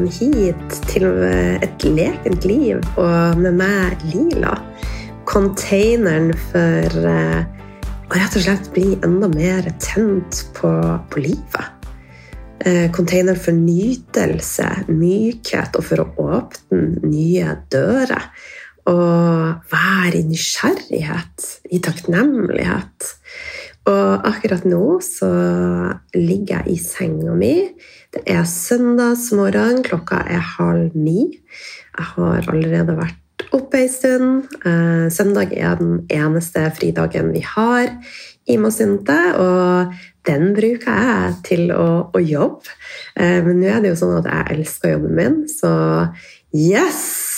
velkommen hit til Et lekent liv og med meg, Lila. Containeren for uh, å rett og slett bli enda mer tent på, på livet. Uh, container for nytelse, mykhet og for å åpne nye dører. Og være i nysgjerrighet, i takknemlighet. Og akkurat nå så ligger jeg i senga mi. Det er søndagsmorgen, klokka er halv ni. Jeg har allerede vært oppe ei stund. Eh, søndag er den eneste fridagen vi har i Mosunte, og den bruker jeg til å, å jobbe. Eh, men nå er det jo sånn at jeg elsker jobben min, så yes!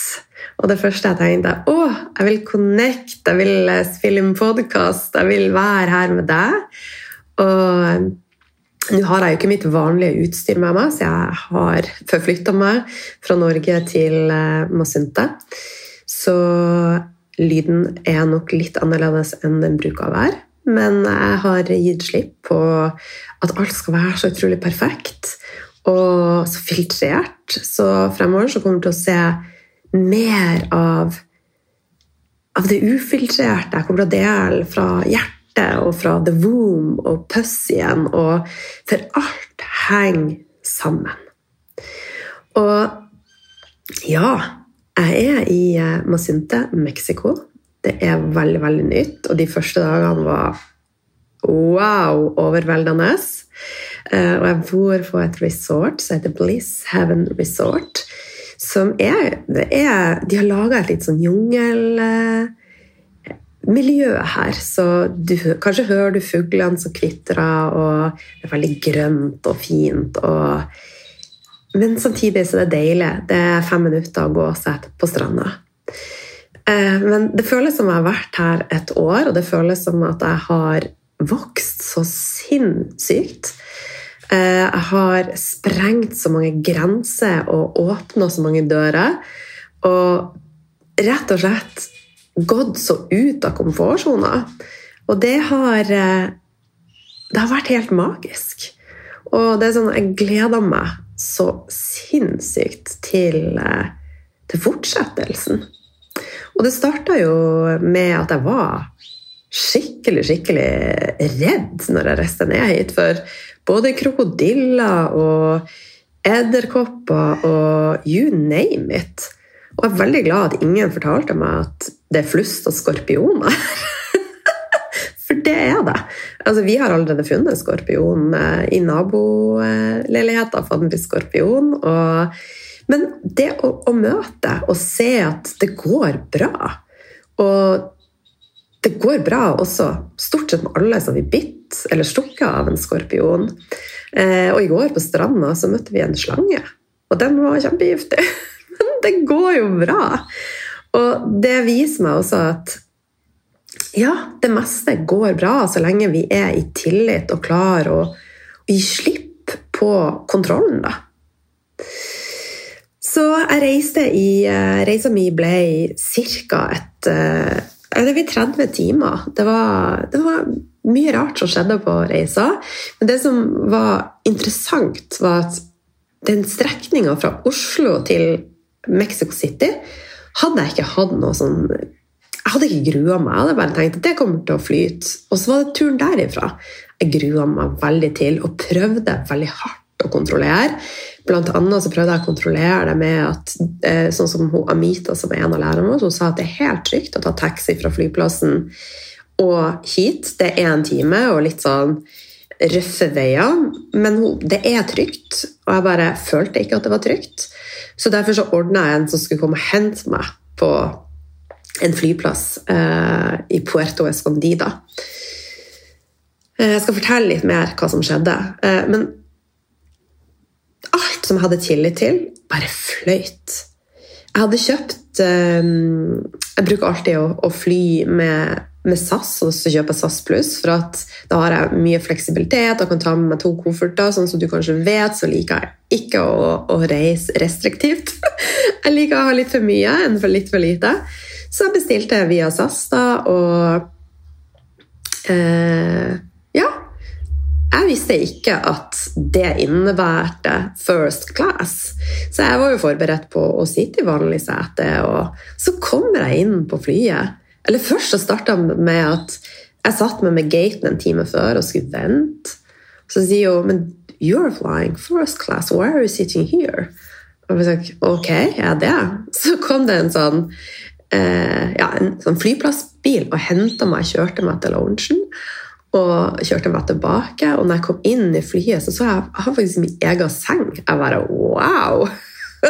Og det første jeg tenkte å, jeg vil connect, jeg vil eh, spille inn podkast, jeg vil være her med deg. Og eh, nå har jeg jo ikke mitt vanlige utstyr med meg, så jeg har forflytta meg fra Norge til Masunte. Mosunte. Så lyden er nok litt annerledes enn den bruker å være. Men jeg har gitt slipp på at alt skal være så utrolig perfekt og så filtrert. Så fremover så kommer du til å se mer av, av det ufiltrerte. Jeg kommer til å dele fra hjertet og fra the womb og pussyen, og for alt henger sammen. Og ja, jeg er i eh, Masunte, Mexico. Det er veldig, veldig nytt, og de første dagene var wow, overveldende. Eh, og jeg bor på et resort som heter Bliss Heaven Resort som er, er De har laga et litt sånn jungelmiljø her. Så du, kanskje hører du fuglene som kvitrer, og det er veldig grønt og fint. Og, men samtidig så er det deilig. Det er fem minutter å gå seg på stranda. Eh, men det føles som jeg har vært her et år, og det føles som at jeg har vokst så sinnssykt. Eh, jeg har sprengt så mange grenser og åpna så mange dører. Og rett og slett gått så ut av komfortsona. Og det har, eh, det har vært helt magisk. Og det er sånn, jeg gleder meg så sinnssykt til, eh, til fortsettelsen. Og det starta jo med at jeg var skikkelig, skikkelig redd når jeg reiste ned hit. For både krokodiller og edderkopper og you name it. Og jeg er veldig glad at ingen fortalte meg at det er flust og skorpioner. For det er det. Altså, vi har allerede funnet skorpion eh, i naboleiligheten. Fått en skorpion. Og... Men det å, å, møte og se at det går bra Og det går bra også stort sett med alle som blir bitt eller stukket av en skorpion. Eh, og i går på stranda så møtte vi en slange, og den var kjempegiftig. Men det går jo bra! Og det viser meg også at ja, det meste går bra så lenge vi er i tillit og klarer å, gi slipp på kontrollen, da. Så jeg reiste i eh, Reisa mi ble ca. et eh, Det ble 30 timer. Det var, det var mye rart som skjedde på reisa. Men det som var interessant, var at den strekninga fra Oslo til Mexico City hadde jeg ikke hatt noe sånn Jeg hadde ikke grua meg. Jeg hadde bare tenkt at det kommer til å flyte. Og så var det turen derifra. Jeg grua meg veldig til og prøvde veldig hardt å kontrollere. Blant annet så prøvde jeg å kontrollere det med at eh, sånn som hun, Amita, som er en av lærerne våre, hun sa at det er helt trygt å ta taxi fra flyplassen og hit. Det er en time og litt sånn røffe veier, men det er trygt. Og jeg bare følte ikke at det var trygt. Så derfor så ordna jeg en som skulle komme og hente meg på en flyplass eh, i Puerto Escondida. Eh, jeg skal fortelle litt mer hva som skjedde. Eh, men alt som jeg hadde tillit til, bare fløyt. Jeg hadde kjøpt eh, Jeg bruker alltid å, å fly med med SAS, og så kjøper jeg SAS pluss, for da har jeg mye fleksibilitet og kan ta med meg to kofferter. Sånn som du kanskje vet, så liker jeg ikke å, å reise restriktivt. jeg liker å ha litt for mye enn for litt for lite. Så jeg bestilte via SAS, da, og eh. Jeg visste ikke at det innebærte first class. Så jeg var jo forberedt på å sitte i vanlig sete, og så kommer jeg inn på flyet. Eller først så starta med at jeg satt meg med gaten en time før og skulle vente. Så sier hun men you're flying first class, why are you sitting here? Og jeg sa ok, er det? Så kom det en sånn, eh, ja, en sånn flyplassbil og henta meg og kjørte meg til loungen og kjørte meg tilbake. Og når jeg kom inn i flyet, så så jeg jeg har faktisk min egen seng. Jeg bare wow!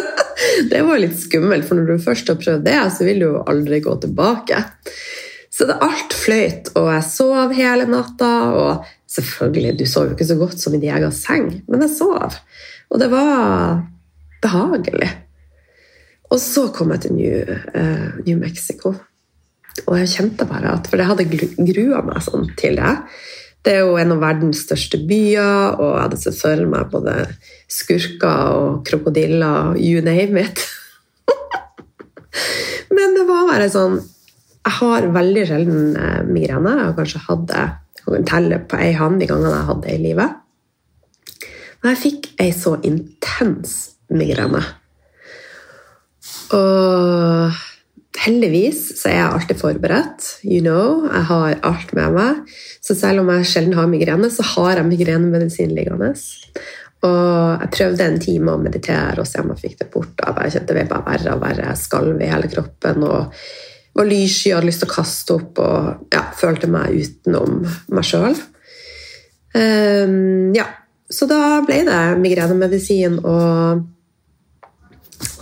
det var litt skummelt, for når du først har prøvd det, så vil du jo aldri gå tilbake. Så det alt fløyt, og jeg sov hele natta. Og selvfølgelig, du sov jo ikke så godt som i din egen seng, men jeg sov. Og det var behagelig. Og så kom jeg til New, uh, New Mexico. Og jeg kjente bare at For jeg hadde grua meg sånn til det. Det er jo en av verdens største byer, og jeg hadde sett for meg både skurker og krokodiller, you name it. Men det var bare sånn Jeg har veldig sjelden eh, migrene. Jeg har kanskje hatt det kan telle på ei hånd de gangene jeg hadde det i livet. Men jeg fikk ei så intens migrene. Og heldigvis så er jeg alltid forberedt. You know, Jeg har alt med meg. Så selv om jeg sjelden har migrene, så har jeg migrenemedisin liggende. Og jeg prøvde en time å meditere og se om jeg fikk det bort. Jeg bare kjente det bare verre og verre. Jeg skalv i hele kroppen og var lyssky, hadde lyst til å kaste opp og ja, følte meg utenom meg sjøl. Um, ehm, ja. Så da ble det migrenemedisin, og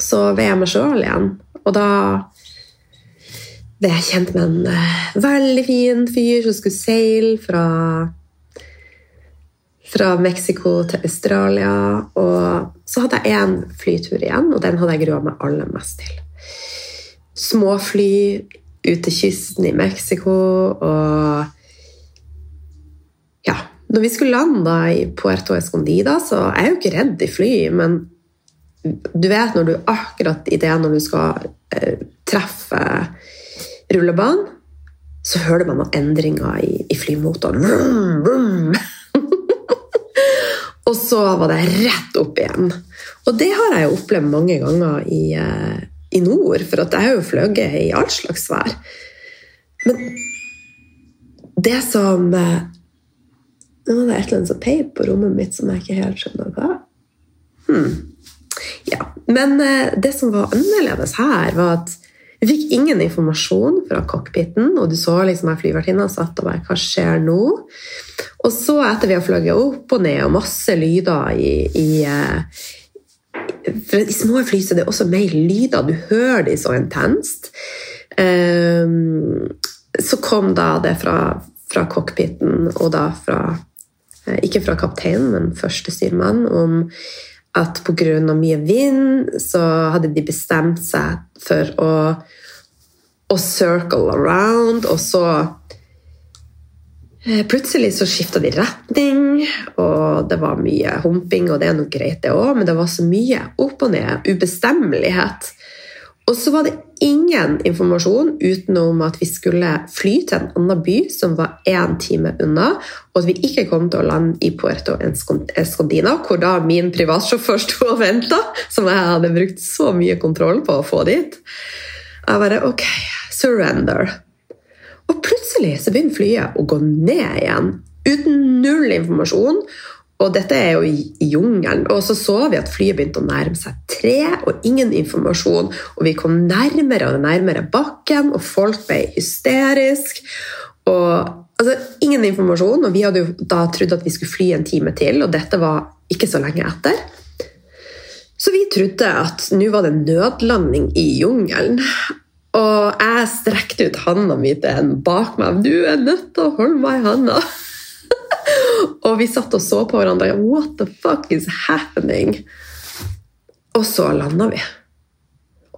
så ved jeg meg sjøl igjen. Og da ble jeg kjent med en uh, veldig fin fyr som skulle seile fra fra Mexico til Australia. Og så hadde jeg én flytur igjen, og den hadde jeg grua meg aller mest til. Småfly ut til kysten i Mexico og Ja. Når vi skulle lande i Puerto Escondida, så er jeg jo ikke redd i fly, men du vet når du akkurat i det når du skal eh, treffe rullebanen, så hører man noen endringer i, i flymotoren. Vroom, vroom. og så var det rett opp igjen. Og det har jeg jo opplevd mange ganger i, eh, i nord, for jeg har jo fløyet i all slags vær. Men det som eh, Nå var det et eller annet som peip på rommet mitt som jeg ikke helt skjønner hva. Hmm. Ja. Men eh, det som var annerledes her, var at vi fikk ingen informasjon fra cockpiten, og du så liksom her flyvertinna satt og bare Hva skjer nå? Og så, etter vi har fløyet opp og ned, og masse lyder i, i eh, For i små fly så er det også mer lyder. Du hører de så intenst. Um, så kom da det fra, fra cockpiten, og da fra eh, Ikke fra kapteinen, men førstestyrmann, om at pga. mye vind så hadde de bestemt seg for å, å circle around, og så eh, Plutselig så skifta de retning, og det var mye humping, og det er nok greit, det òg, men det var så mye opp og ned, ubestemmelighet. Og så var det ingen informasjon utenom at vi skulle fly til en annen by som var én time unna, og at vi ikke kom til å lande i Puerto Escondina, hvor da min privatsjåfør sto og venta, som jeg hadde brukt så mye kontroll på å få dit. Jeg bare OK, surrender. Og plutselig så begynner flyet å gå ned igjen, uten null informasjon. Og dette er jo i jungelen. Og så så vi at flyet begynte å nærme seg tre, og ingen informasjon. Og vi kom nærmere og nærmere bakken, og folk ble hysteriske. Og altså, ingen informasjon, og vi hadde jo da trodd at vi skulle fly en time til, og dette var ikke så lenge etter. Så vi trodde at nå var det nødlanding i jungelen. Og jeg strekte ut handa mi til en bak meg. 'Du er nødt til å holde meg i handa'. Og vi satt og så på hverandre. What the fuck is happening? Og så landa vi.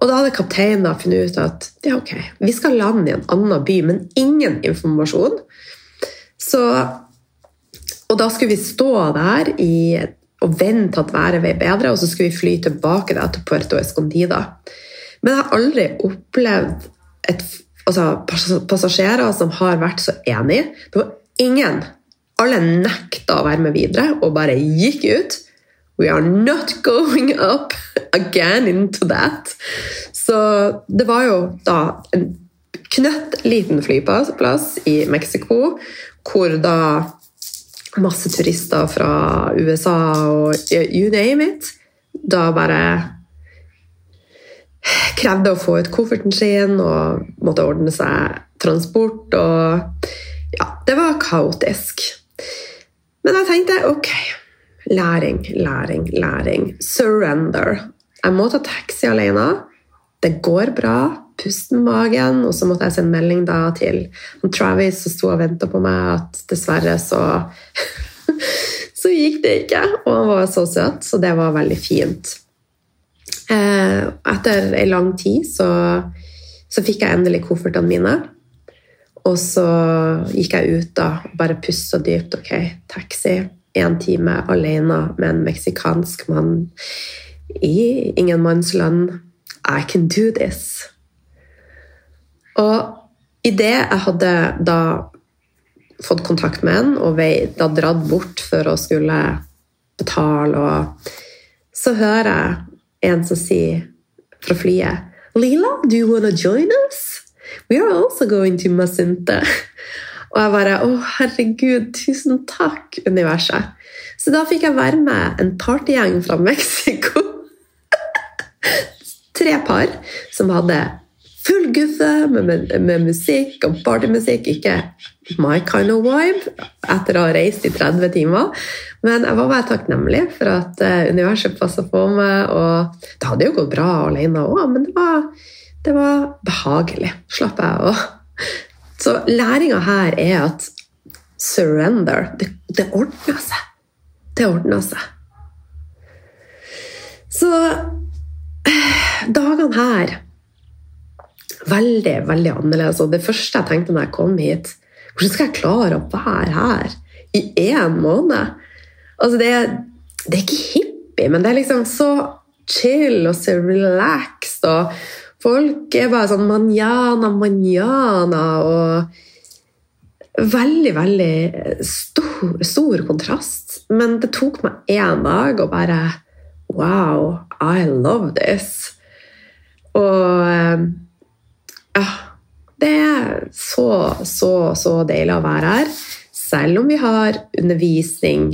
Og da hadde kapteinen funnet ut at ja, ok, vi skal lande i en annen by, men ingen informasjon. Så, og da skulle vi stå der i, og vente at været ble bedre, og så skulle vi fly tilbake der, til Puerto Escondida. Men jeg har aldri opplevd et, altså, passasjerer som har vært så enige. Det var ingen Alle nekta å være med videre og bare gikk ut. We are not going up again into that. Så det var jo da en knøttliten flyplass i Mexico, hvor da masse turister fra USA og you name it da bare krevde å få ut kofferten sin og måtte ordne seg transport. Og ja, det var kaotisk. Men jeg tenkte ok, læring, læring, læring. Surrender. Jeg må ta taxi alene. Det går bra. Pust magen. Og så måtte jeg sende melding da til Travis som sto og venta på meg, at dessverre så Så gikk det ikke. Og han var så søt, så det var veldig fint. Eh, etter ei lang tid så, så fikk jeg endelig koffertene mine. Og så gikk jeg ut da, bare pussa dypt. Ok, taxi. Én time alene med en meksikansk mann i ingenmannsland. I can do this. Og idet jeg hadde da fått kontakt med en og da dratt bort for å skulle betale, og så hører jeg en som sier fra flyet Lila, do you wanna join us? We are also going to Masinte. Og jeg bare Å, herregud, tusen takk, universet. Så da fikk jeg være med en partygjeng fra Mexico. Tre par som hadde full guffe med, med, med, musikk og partymusikk. Ikke my kind of vibe etter å ha reist i 30 timer. Men jeg var bare takknemlig for at uh, universet passa på meg. Og det hadde jo gått bra alene òg, men det var det var behagelig. Slapp jeg av. Så læringa her er at surrender Det, det ordna seg. Det ordna seg. Så dagene her Veldig, veldig annerledes. Og det første jeg tenkte når jeg kom hit Hvordan skal jeg klare å være her i én måned? Altså, det, det er ikke hippie, men det er liksom så chill og så relaxed. og Folk er bare sånn manjana, manjana og Veldig, veldig stor, stor kontrast. Men det tok meg én dag å bare Wow, I love this. Og eh, ja Det er så, så, så deilig å være her. Selv om vi har undervisning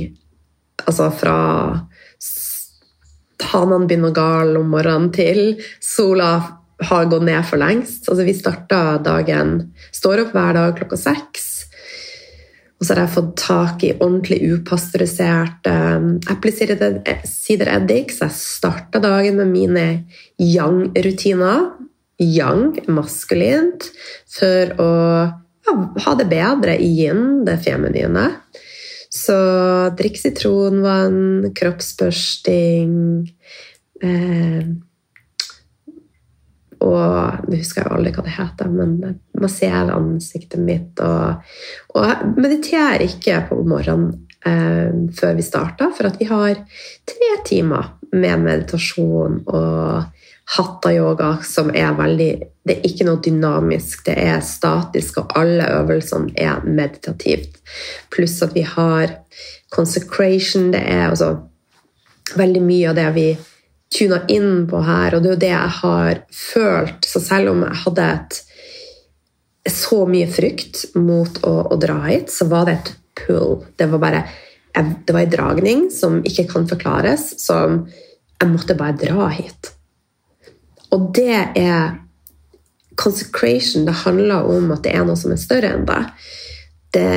altså fra hanene begynner å gale om morgenen til sola har gått ned for lengst. Altså, vi starta dagen Står opp hver dag klokka seks. Og så har jeg fått tak i ordentlig upasteurisert um, eplesidereddik, så jeg starta dagen med mine yang-rutiner. Yang, maskulint, for å ja, ha det bedre i yin, det feminine. Så drikk sitronvann, kroppsbørsting eh, og Nå husker jeg aldri hva det heter, men massere ansiktet mitt. Og, og meditere ikke på morgenen eh, før vi starter, for at vi har tre timer med meditasjon og hatta-yoga, som er veldig Det er ikke noe dynamisk, det er statisk, og alle øvelsene er meditativt. Pluss at vi har consecration. Det er altså veldig mye av det vi tuna inn på her, og det er jo det jeg har følt. Så selv om jeg hadde et, så mye frykt mot å, å, dra hit, så var det et pull. Det var bare det var en dragning som ikke kan forklares, som jeg måtte bare dra hit. Og det er consecration. Det handler om at det er noe som er større enn deg. Det,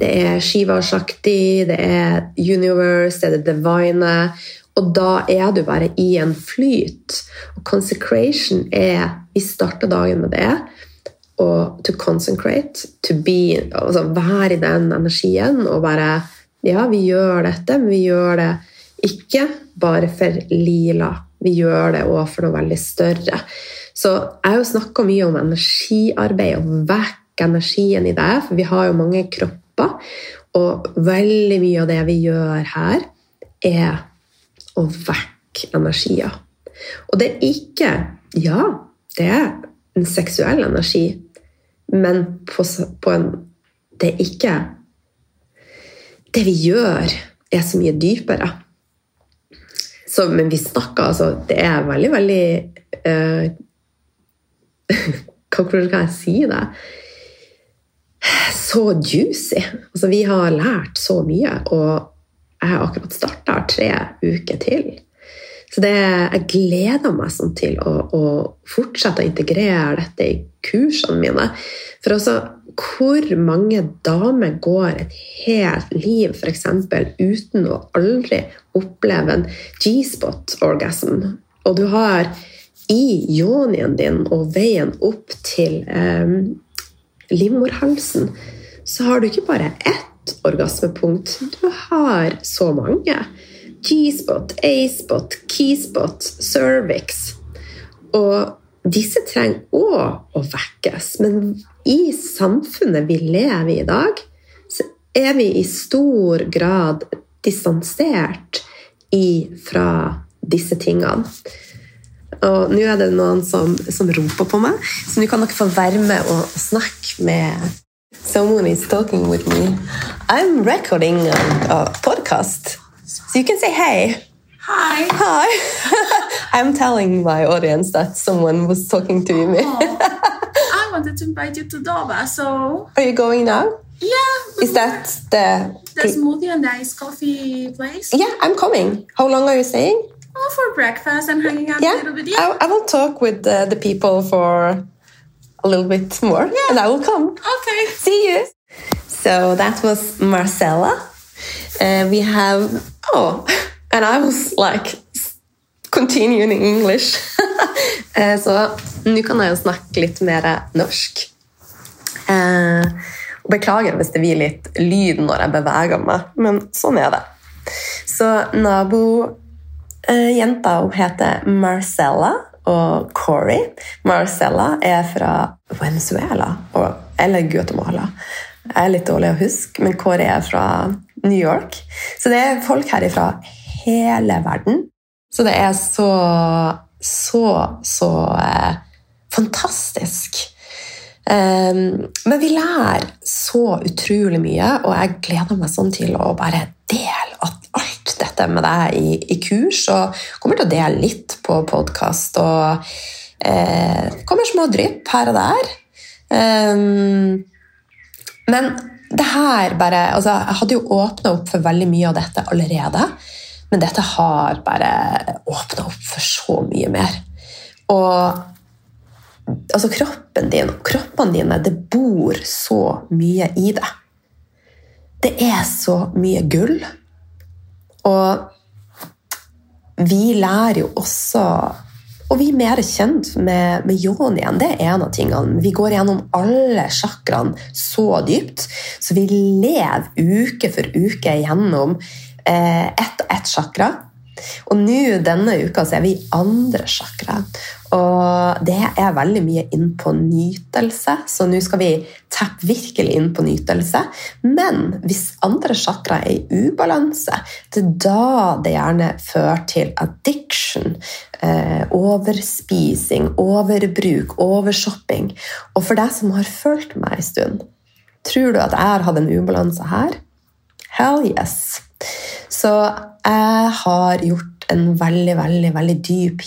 det er Shiva Shakti, det er universe, det er det divine. Og da er du bare i en flyt. Og consecration er Vi starter dagen med det. Og to consecrate, to be Altså være i den energien og bare Ja, vi gjør dette, men vi gjør det ikke bare for lila. Vi gjør det òg for noe veldig større. Så jeg har jo snakka mye om energiarbeid og vekk energien i det, for vi har jo mange kropper. Og veldig mye av det vi gjør her, er å vekke energier. Og det er ikke Ja, det er en seksuell energi, men på, på en Det er ikke det vi gjør, er så mye dypere. Så, men vi snakker altså Det er veldig, veldig uh, Hvordan kan jeg si det? Så juicy. Altså, vi har lært så mye, og jeg har akkurat starta tre uker til. Så det, jeg gleder meg sånn til å, å, fortsette å integrere dette i kursene mine. For også hvor mange damer går et helt liv for eksempel, uten å aldri oppleve en G-spot-orgasm. Og du har i yonien din og veien opp til eh, livmorhalsen, så har du ikke bare ett orgasmepunkt, du har så mange. G-spot, A-spot, keyspot, cervix. Og disse trenger òg å vekkes. Men i samfunnet vi lever i i dag, så er vi i stor grad distansert fra disse tingene. Og nå er det noen som, som roper på meg, så nå kan dere få være med og snakke med Someone is talking with me. I'm recording a, a podcast. So you can say hey. Hi. Hi. I'm telling my audience that someone was talking to me. Oh. I wanted to invite you to Doba, so. Are you going now? Yeah. Is that the. The smoothie and iced coffee place? Yeah, I'm coming. How long are you staying? Oh, for breakfast and hanging out yeah. a little bit. Yeah. I, I will talk with the, the people for a little bit more, Yeah. and I will come. Okay. See you. So that was Marcella. Uh, we have oh, and I was like continuing in English. uh, Så nå kan jeg jo snakke litt mer norsk. Uh, beklager hvis det blir litt lyd når jeg beveger meg, men sånn er det. Så nabojenta hun heter Marcella og Corey. Marcella er fra Venezuela eller Guatemala. Jeg er litt dårlig å huske, men Corey er fra New York. Så det er folk her fra hele verden. Så det er så, så, så eh, fantastisk. Um, men vi lærer så utrolig mye, og jeg gleder meg sånn til å bare dele alt dette med deg i, i kurs. Og kommer til å dele litt på podkast. Og eh, kommer små drypp her og der. Um, men det her bare altså, Jeg hadde jo åpna opp for veldig mye av dette allerede. Men dette har bare åpna opp for så mye mer. Og altså kroppen din og kroppene dine, det bor så mye i det. Det er så mye gull. Og vi lærer jo også Og vi er mer kjent med, med yonien. Det er en av tingene. Vi går gjennom alle chakraene så dypt, så vi lever uke for uke gjennom eh, ett og ett chakra. Og nå denne uka så er vi i andre chakra. Og det er veldig mye inn på nytelse, så nå skal vi tappe virkelig inn på nytelse. Men hvis andre chakra er i ubalanse, det er da det gjerne fører til addiction. Eh, overspising, overbruk, overshopping. Og for deg som har fulgt meg en stund, tror du at jeg har hatt en ubalanse her? Hell yes. Så jeg har gjort en veldig, veldig, veldig dyp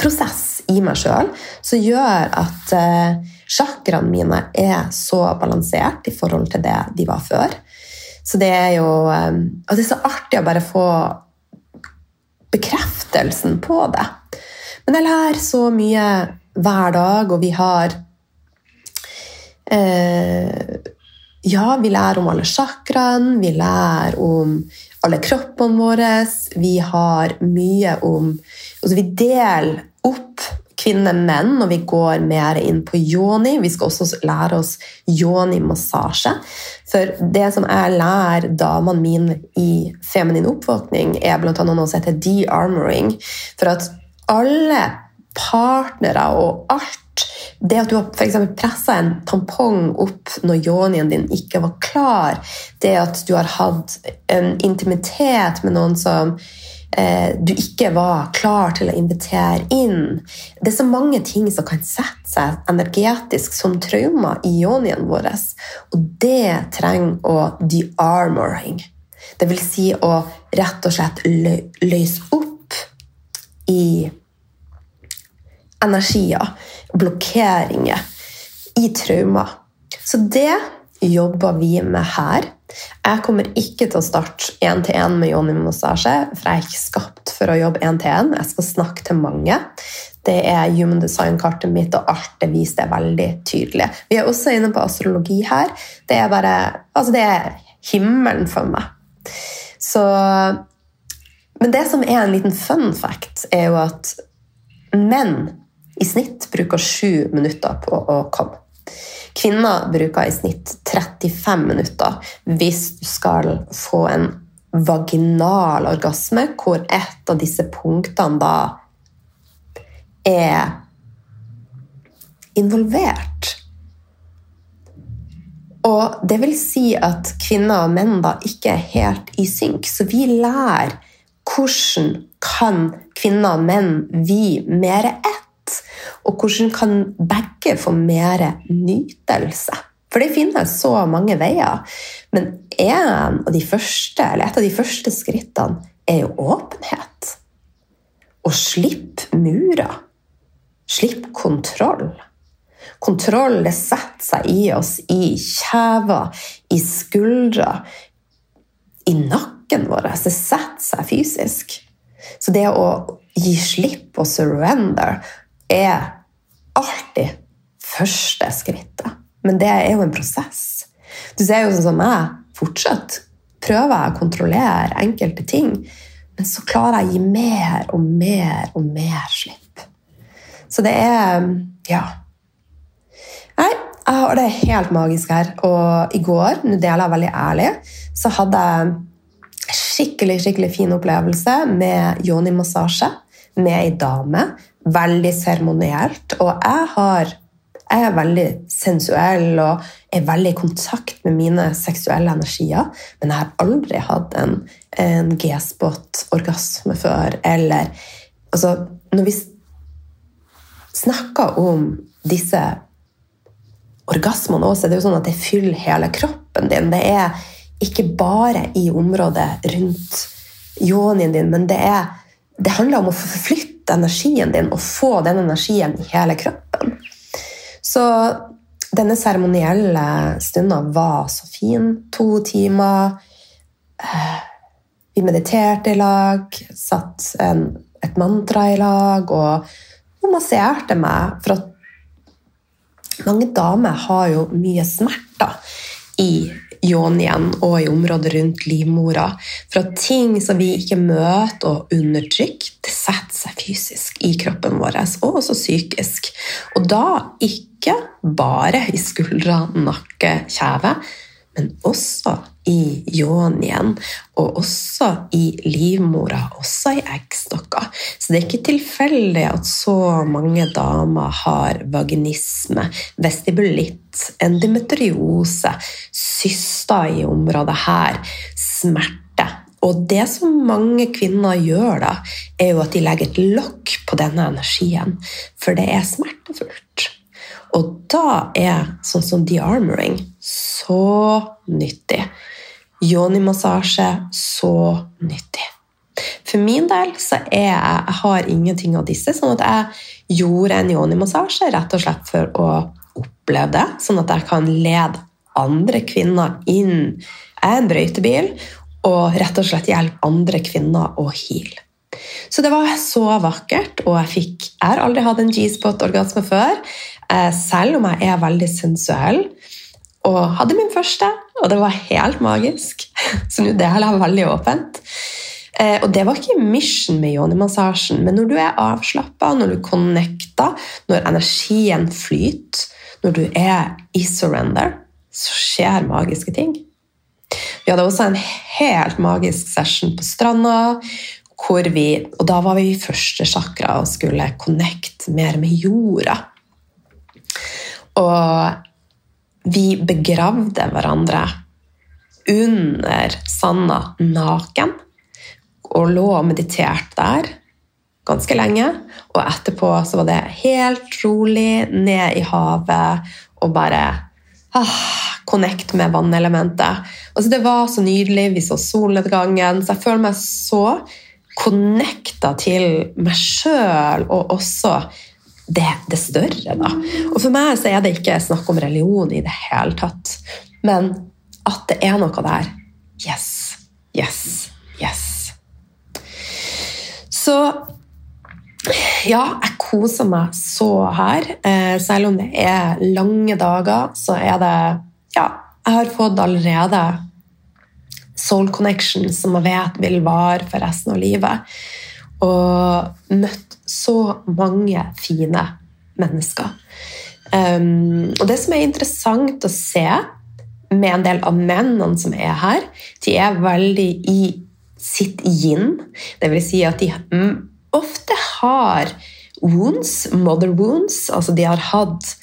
healing-prosess i meg sjøl som gjør at eh, chakraene mine er så balansert i forhold til det de var før. Så det er jo eh, Og det er så artig å bare få bekreftelsen på det. Men jeg lærer så mye hver dag, og vi har eh, ja, vi lærer om alle chakraene, vi lærer om alle kroppene våre. Vi har mye om altså Vi deler opp kvinner og menn når vi går mer inn på yoni. Vi skal også lære oss yoni-massasje. For det som jeg lærer damene mine i feminin oppvåkning, er bl.a. noe som heter de-armoring. For at alle partnere og alt det at du har for pressa en tampong opp når yonien din ikke var klar, det at du har hatt en intimitet med noen som du ikke var klar til å invitere inn. Det er så mange ting som kan sette seg energetisk som traumer i yonien vår, og det trenger å de-armoring. Det vil si å rett og slett lø løse opp i energier, blokkeringer, i traumer. Så det jobber vi med her. Jeg kommer ikke til å starte én-til-én med Joni-massasje, for jeg er ikke skapt for å jobbe én-til-én. Jeg skal snakke til mange. Det er human design-kartet mitt, og alt det viser det veldig tydelig. Vi er også inne på astrologi her. Det er bare Altså, det er himmelen for meg. Så Men det som er en liten fun fact, er jo at menn i snitt bruker sju minutter på å komme. Kvinner bruker i snitt 35 minutter hvis du skal få en vaginal orgasme, hvor et av disse punktene da er involvert. Og det vil si at kvinner og menn da ikke er helt i synk, så vi lærer hvordan kan kvinner og menn vi mer ett? Og hvordan kan begge få mer nytelse? For det finnes så mange veier. Men en av de første, et av de første skrittene er jo åpenhet. Og slipp murer. Slipp kontroll. Kontroll det setter seg i oss i kjever, i skuldra, i nakken vår. Det setter seg fysisk. Så det å gi slipp og surrender er alltid første skrittet. Men det er jo en prosess. Du ser jo sånn som meg. Fortsatt prøver jeg å kontrollere enkelte ting, men så klarer jeg å gi mer og mer og mer slipp. Så det er Ja. Nei, jeg har det helt magisk her. Og i går, nå deler jeg veldig ærlig, så hadde jeg skikkelig skikkelig fin opplevelse med yoni-massasje med ei dame veldig seremonielt. Og jeg, har, jeg, er veldig sensuell og er veldig i kontakt med mine seksuelle energier, men jeg har aldri hatt en, en G-spot-orgasme før. Eller altså, Når vi snakker om disse orgasmene også, det er jo sånn at det fyller hele kroppen din. Det er ikke bare i området rundt yonien din, men det, er, det handler om å forflytte energien din og få den energien i hele kroppen. Så denne seremonielle stunden var så fin. To timer. Eh, vi mediterte i lag, satt en, et mantra i lag, og hun masserte meg. For at mange damer har jo mye smerter i yonien og i området rundt livmora. For at ting som vi ikke møter og undertrykker, det setter seg fysisk i kroppen vår, og også psykisk. Og da ikke bare i skuldre, nakke, kjeve, men også i yonien, og også i livmora, også i eggstokker. Så det er ikke tilfeldig at så mange damer har vaginisme, vestibulitt, endometriose, syster i området her, smerte. Og det som mange kvinner gjør da, er jo at de legger et lokk på denne energien, for det er smertefullt. Og da er sånn som de-armoring så nyttig. Yoni-massasje så nyttig. For min del så er jeg, jeg har ingenting av disse, sånn at jeg gjorde en yoni-massasje rett og slett for å oppleve det, sånn at jeg kan lede andre kvinner inn. Jeg en brøytebil og rett og slett hjelpe andre kvinner å heale. Så det var så vakkert, og jeg, fikk, jeg har aldri hatt en G-spot-orgasme før. Eh, selv om jeg er veldig sensuell. Og hadde min første, og det var helt magisk. Så nå deler jeg veldig åpent. Eh, og det var ikke mission med yoni-massasjen, men når du er avslappa, når du connecter, når energien flyter, når du er i surrender, så skjer magiske ting. Vi hadde også en helt magisk session på stranda. hvor vi, og Da var vi i første chakra og skulle connecte mer med jorda. Og vi begravde hverandre under sanda naken. og lå og mediterte der ganske lenge. Og etterpå så var det helt rolig ned i havet og bare ah, connect med vannelementet. Altså, det var så nydelig. Vi så solnedgangen. Så jeg føler meg så connecta til meg sjøl og også det, det, større. Da. Og for meg så er det ikke snakk om religion i det hele tatt. Men at det er noe der. Yes, yes, yes. Så ja, jeg koser meg så her. Eh, selv om det er lange dager, så er det Ja, jeg har fått allerede soul connection som jeg vet vil vare for resten av livet. Og møtt så mange fine mennesker. Um, og det som er interessant å se med en del av mennene som er her, de er veldig i sitt yin. Det vil si at de ofte har wounds, mother wounds. Altså de har hatt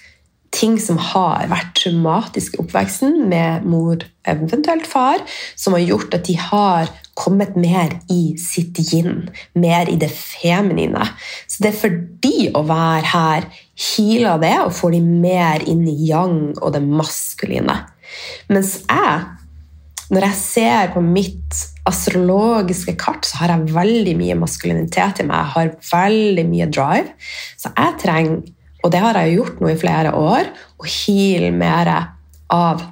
ting som har vært traumatisk i oppveksten med mor, eventuelt far, som har gjort at de har kommet mer i sitt yin, mer i det feminine. Så det er for de å være her, healer det og får de mer inn i yang og det maskuline. Mens jeg, når jeg ser på mitt astrologiske kart, så har jeg veldig mye maskulinitet i meg. Jeg har veldig mye drive. Så jeg trenger, og det har jeg gjort nå i flere år, å heale mer av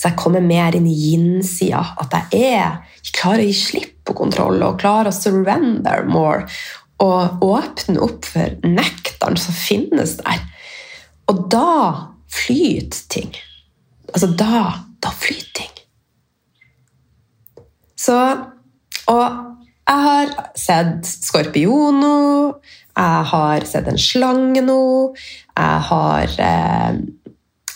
så jeg kommer mer inn i yin-sida. At jeg er jeg klarer å gi slipp på kontroll og klarer å surrender more. Og åpne opp for nektaren som finnes der. Og da flyter ting. Altså, da, da flyter ting. Så Og jeg har sett skorpion nå. Jeg har sett en slange nå. Jeg har eh,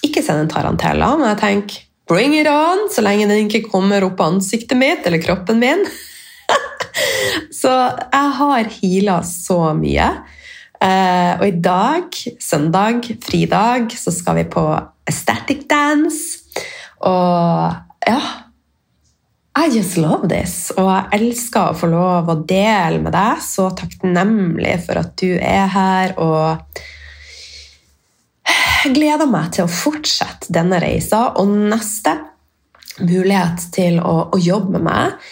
ikke sett en tarantella, men jeg tenker Bring it on, så lenge den ikke kommer opp ansiktet mitt eller kroppen min. så jeg har heala så mye. Uh, og i dag, søndag, fridag, så skal vi på Aesthetic Dance. Og ja I just love this. Og jeg elsker å få lov å dele med deg. Så takknemlig for at du er her. og jeg gleder meg til å fortsette denne reisa, og neste mulighet til å, å jobbe med meg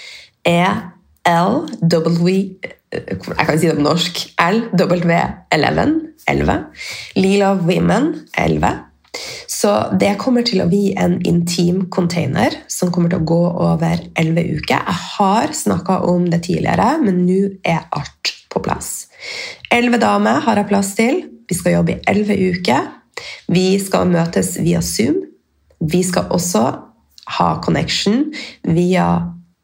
er LW Jeg kan si det på norsk. LW11. 11. Lila Women 11. Så det kommer til å bli en intim container som kommer til å gå over 11 uker. Jeg har snakka om det tidligere, men nå er alt på plass. 11 damer har jeg plass til. Vi skal jobbe i 11 uker. Vi skal møtes via Zoom. Vi skal også ha connection via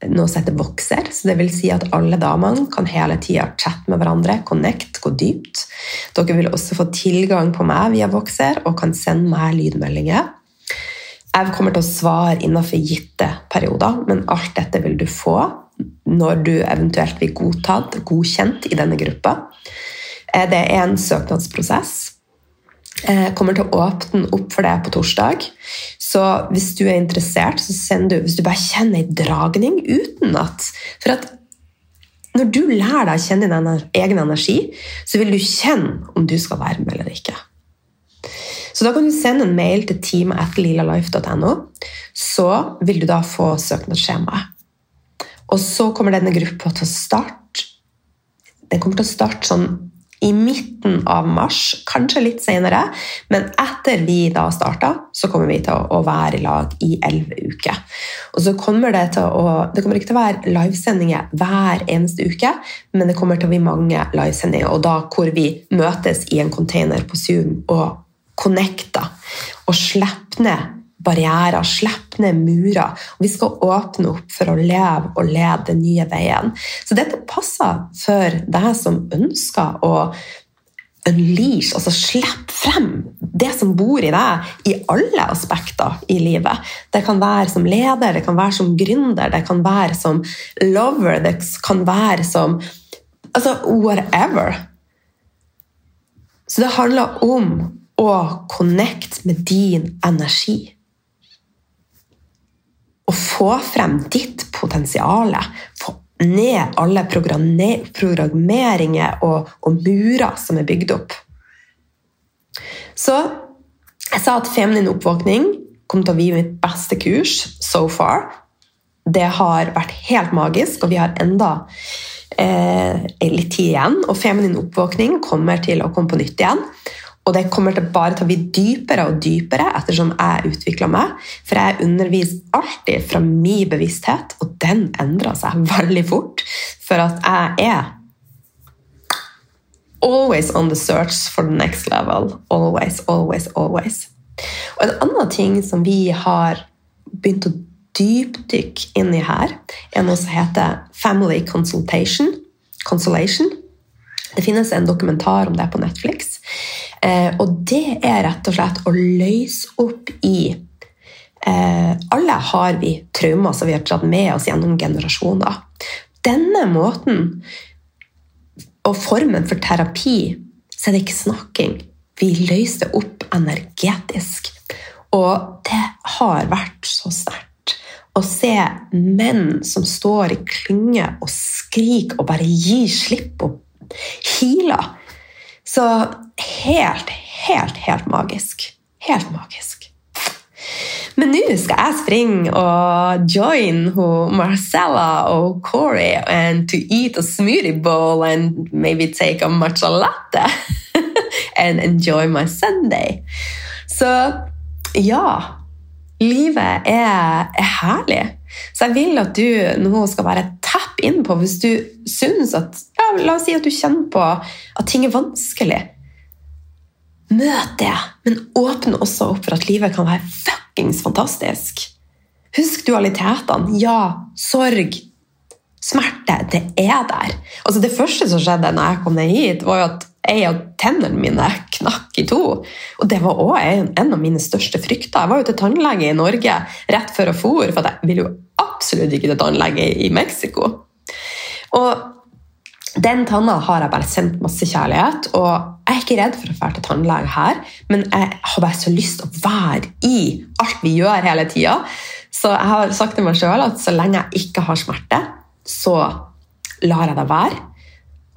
noe som heter Voxer. Så det vil si at alle damene kan hele tida chatte med hverandre, connect, gå dypt. Dere vil også få tilgang på meg via Voxer og kan sende meg lydmeldinger. Jeg kommer til å svare innenfor gitte perioder, men alt dette vil du få når du eventuelt blir godtatt, godkjent i denne gruppa. Eh, det er en søknadsprosess. Eh, kommer til å åpne opp for deg på torsdag. Så hvis du er interessert, så send du Hvis du bare kjenner en dragning uten at For at når du lærer deg å kjenne din egen energi, så vil du kjenne om du skal være med eller ikke. Så da kan du sende en mail til teamet.lilalife.no. Så vil du da få søknadsskjemaet. Og så kommer denne gruppa til å starte Den kommer til å starte sånn i midten av mars, kanskje litt senere. Men etter vi da starta, så kommer vi til å være i lag i elleve uker. Og så kommer det til å Det kommer ikke til å være livesendinger hver eneste uke, men det kommer til å bli mange livesendinger, og da hvor vi møtes i en container på Zoom og connecter og slipper ned barrierer, slippe ned murer. Og vi skal åpne opp for å leve og lede den nye veien. Så dette passer for deg som ønsker å unleash, altså slippe frem det som bor i deg i alle aspekter i livet. Det kan være som leder, det kan være som gründer, det kan være som lover, det kan være som Altså whatever. Så det handler om å connecte med din energi å få frem ditt potensial. Få ned alle programmeringer og, og murer som er bygd opp. Så jeg sa at feminin oppvåkning kom til å bli mitt beste kurs so far. Det har vært helt magisk, og vi har enda eh, litt tid igjen. Og feminin oppvåkning kommer til å komme på nytt igjen. Og det kommer til bare til å bli dypere og dypere ettersom jeg utvikler meg. For jeg underviser alltid fra min bevissthet, og den endrer seg veldig fort. For at jeg er always on the search for the next level. Always, always, always. Og en annen ting som vi har begynt å dypdykke inn i her, er noe som heter Family Consultation. Consolation. Det finnes en dokumentar om det på Netflix. Eh, og det er rett og slett å løse opp i eh, Alle har vi traumer som vi har dratt med oss gjennom generasjoner. Denne måten og formen for terapi, så er det ikke snakking. Vi løser opp energetisk. Og det har vært så sterkt å se menn som står i klynge og skriker og bare gir slipp og healer. Så helt, helt, helt magisk. Helt magisk. Men nå skal jeg springe og join Marcella og Corey and to eat a smoothie bowl and maybe take a matcha latte and enjoy my Sunday. Så ja Livet er, er herlig. Så jeg vil at du nå skal bare tappe inn på hvis du syns at La oss si at du kjenner på at ting er vanskelig. Møt det, men åpne også opp for at livet kan være fuckings fantastisk. Husk dualitetene. Ja, sorg, smerte, det er der. Altså Det første som skjedde når jeg kom ned hit, var jo at en av tennene mine knakk i to. Og det var òg en, en, av mine største frykter. Jeg var jo til tannlege i Norge rett før jeg for, for jeg ville jo absolutt ikke til tannlege i Mexico. Og den tanna har jeg bare sendt masse kjærlighet, og jeg er ikke redd for å dra til tannlege her, men jeg har bare så lyst til å være i alt vi gjør hele tida. Så jeg har sagt til meg sjøl at så lenge jeg ikke har smerte, så lar jeg det være.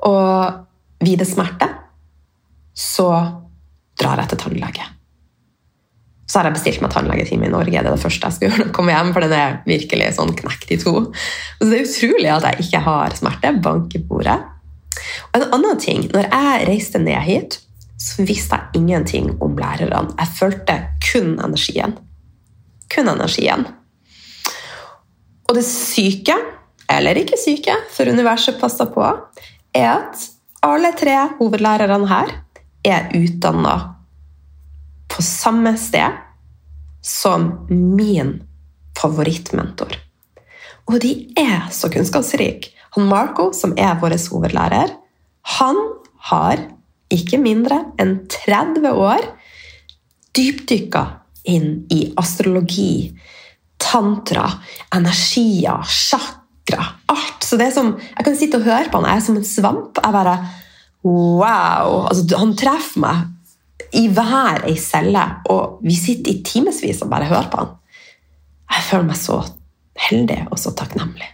Og blir det smerte, så drar jeg til tannlege. Så har jeg bestilt meg tannlegetime i Norge. Det er det første jeg skal gjøre. Komme hjem, for den er virkelig sånn knekt i to. Så det er utrolig at jeg ikke har smerte. Bank i bordet. Og en annen ting, når jeg reiste ned hit, så visste jeg ingenting om lærerne. Jeg følte kun energien. Kun energien. Og det syke, eller ikke syke, for universet passer på, er at alle tre hovedlærerne her er utdanna på samme sted som min favorittmentor. Og de er så kunnskapsrike. Han Marco, som er vår hovedlærer, han har ikke mindre enn 30 år dypdykka inn i astrologi, tantra, energier, chakra, alt. Så det er som, Jeg kan sitte og høre på han, jeg er som en svamp. Jeg bare Wow! Altså, han treffer meg i hver ei celle, og vi sitter i timevis og bare hører på han. Jeg føler meg så heldig og så takknemlig.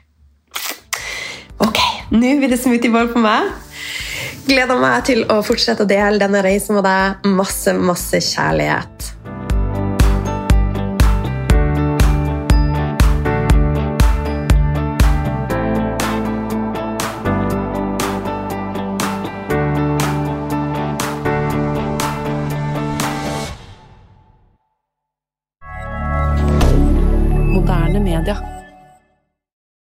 Ok, nå blir det smoothiebowl på meg. Gleder meg til å fortsette å dele denne reisen med deg. Masse, masse kjærlighet.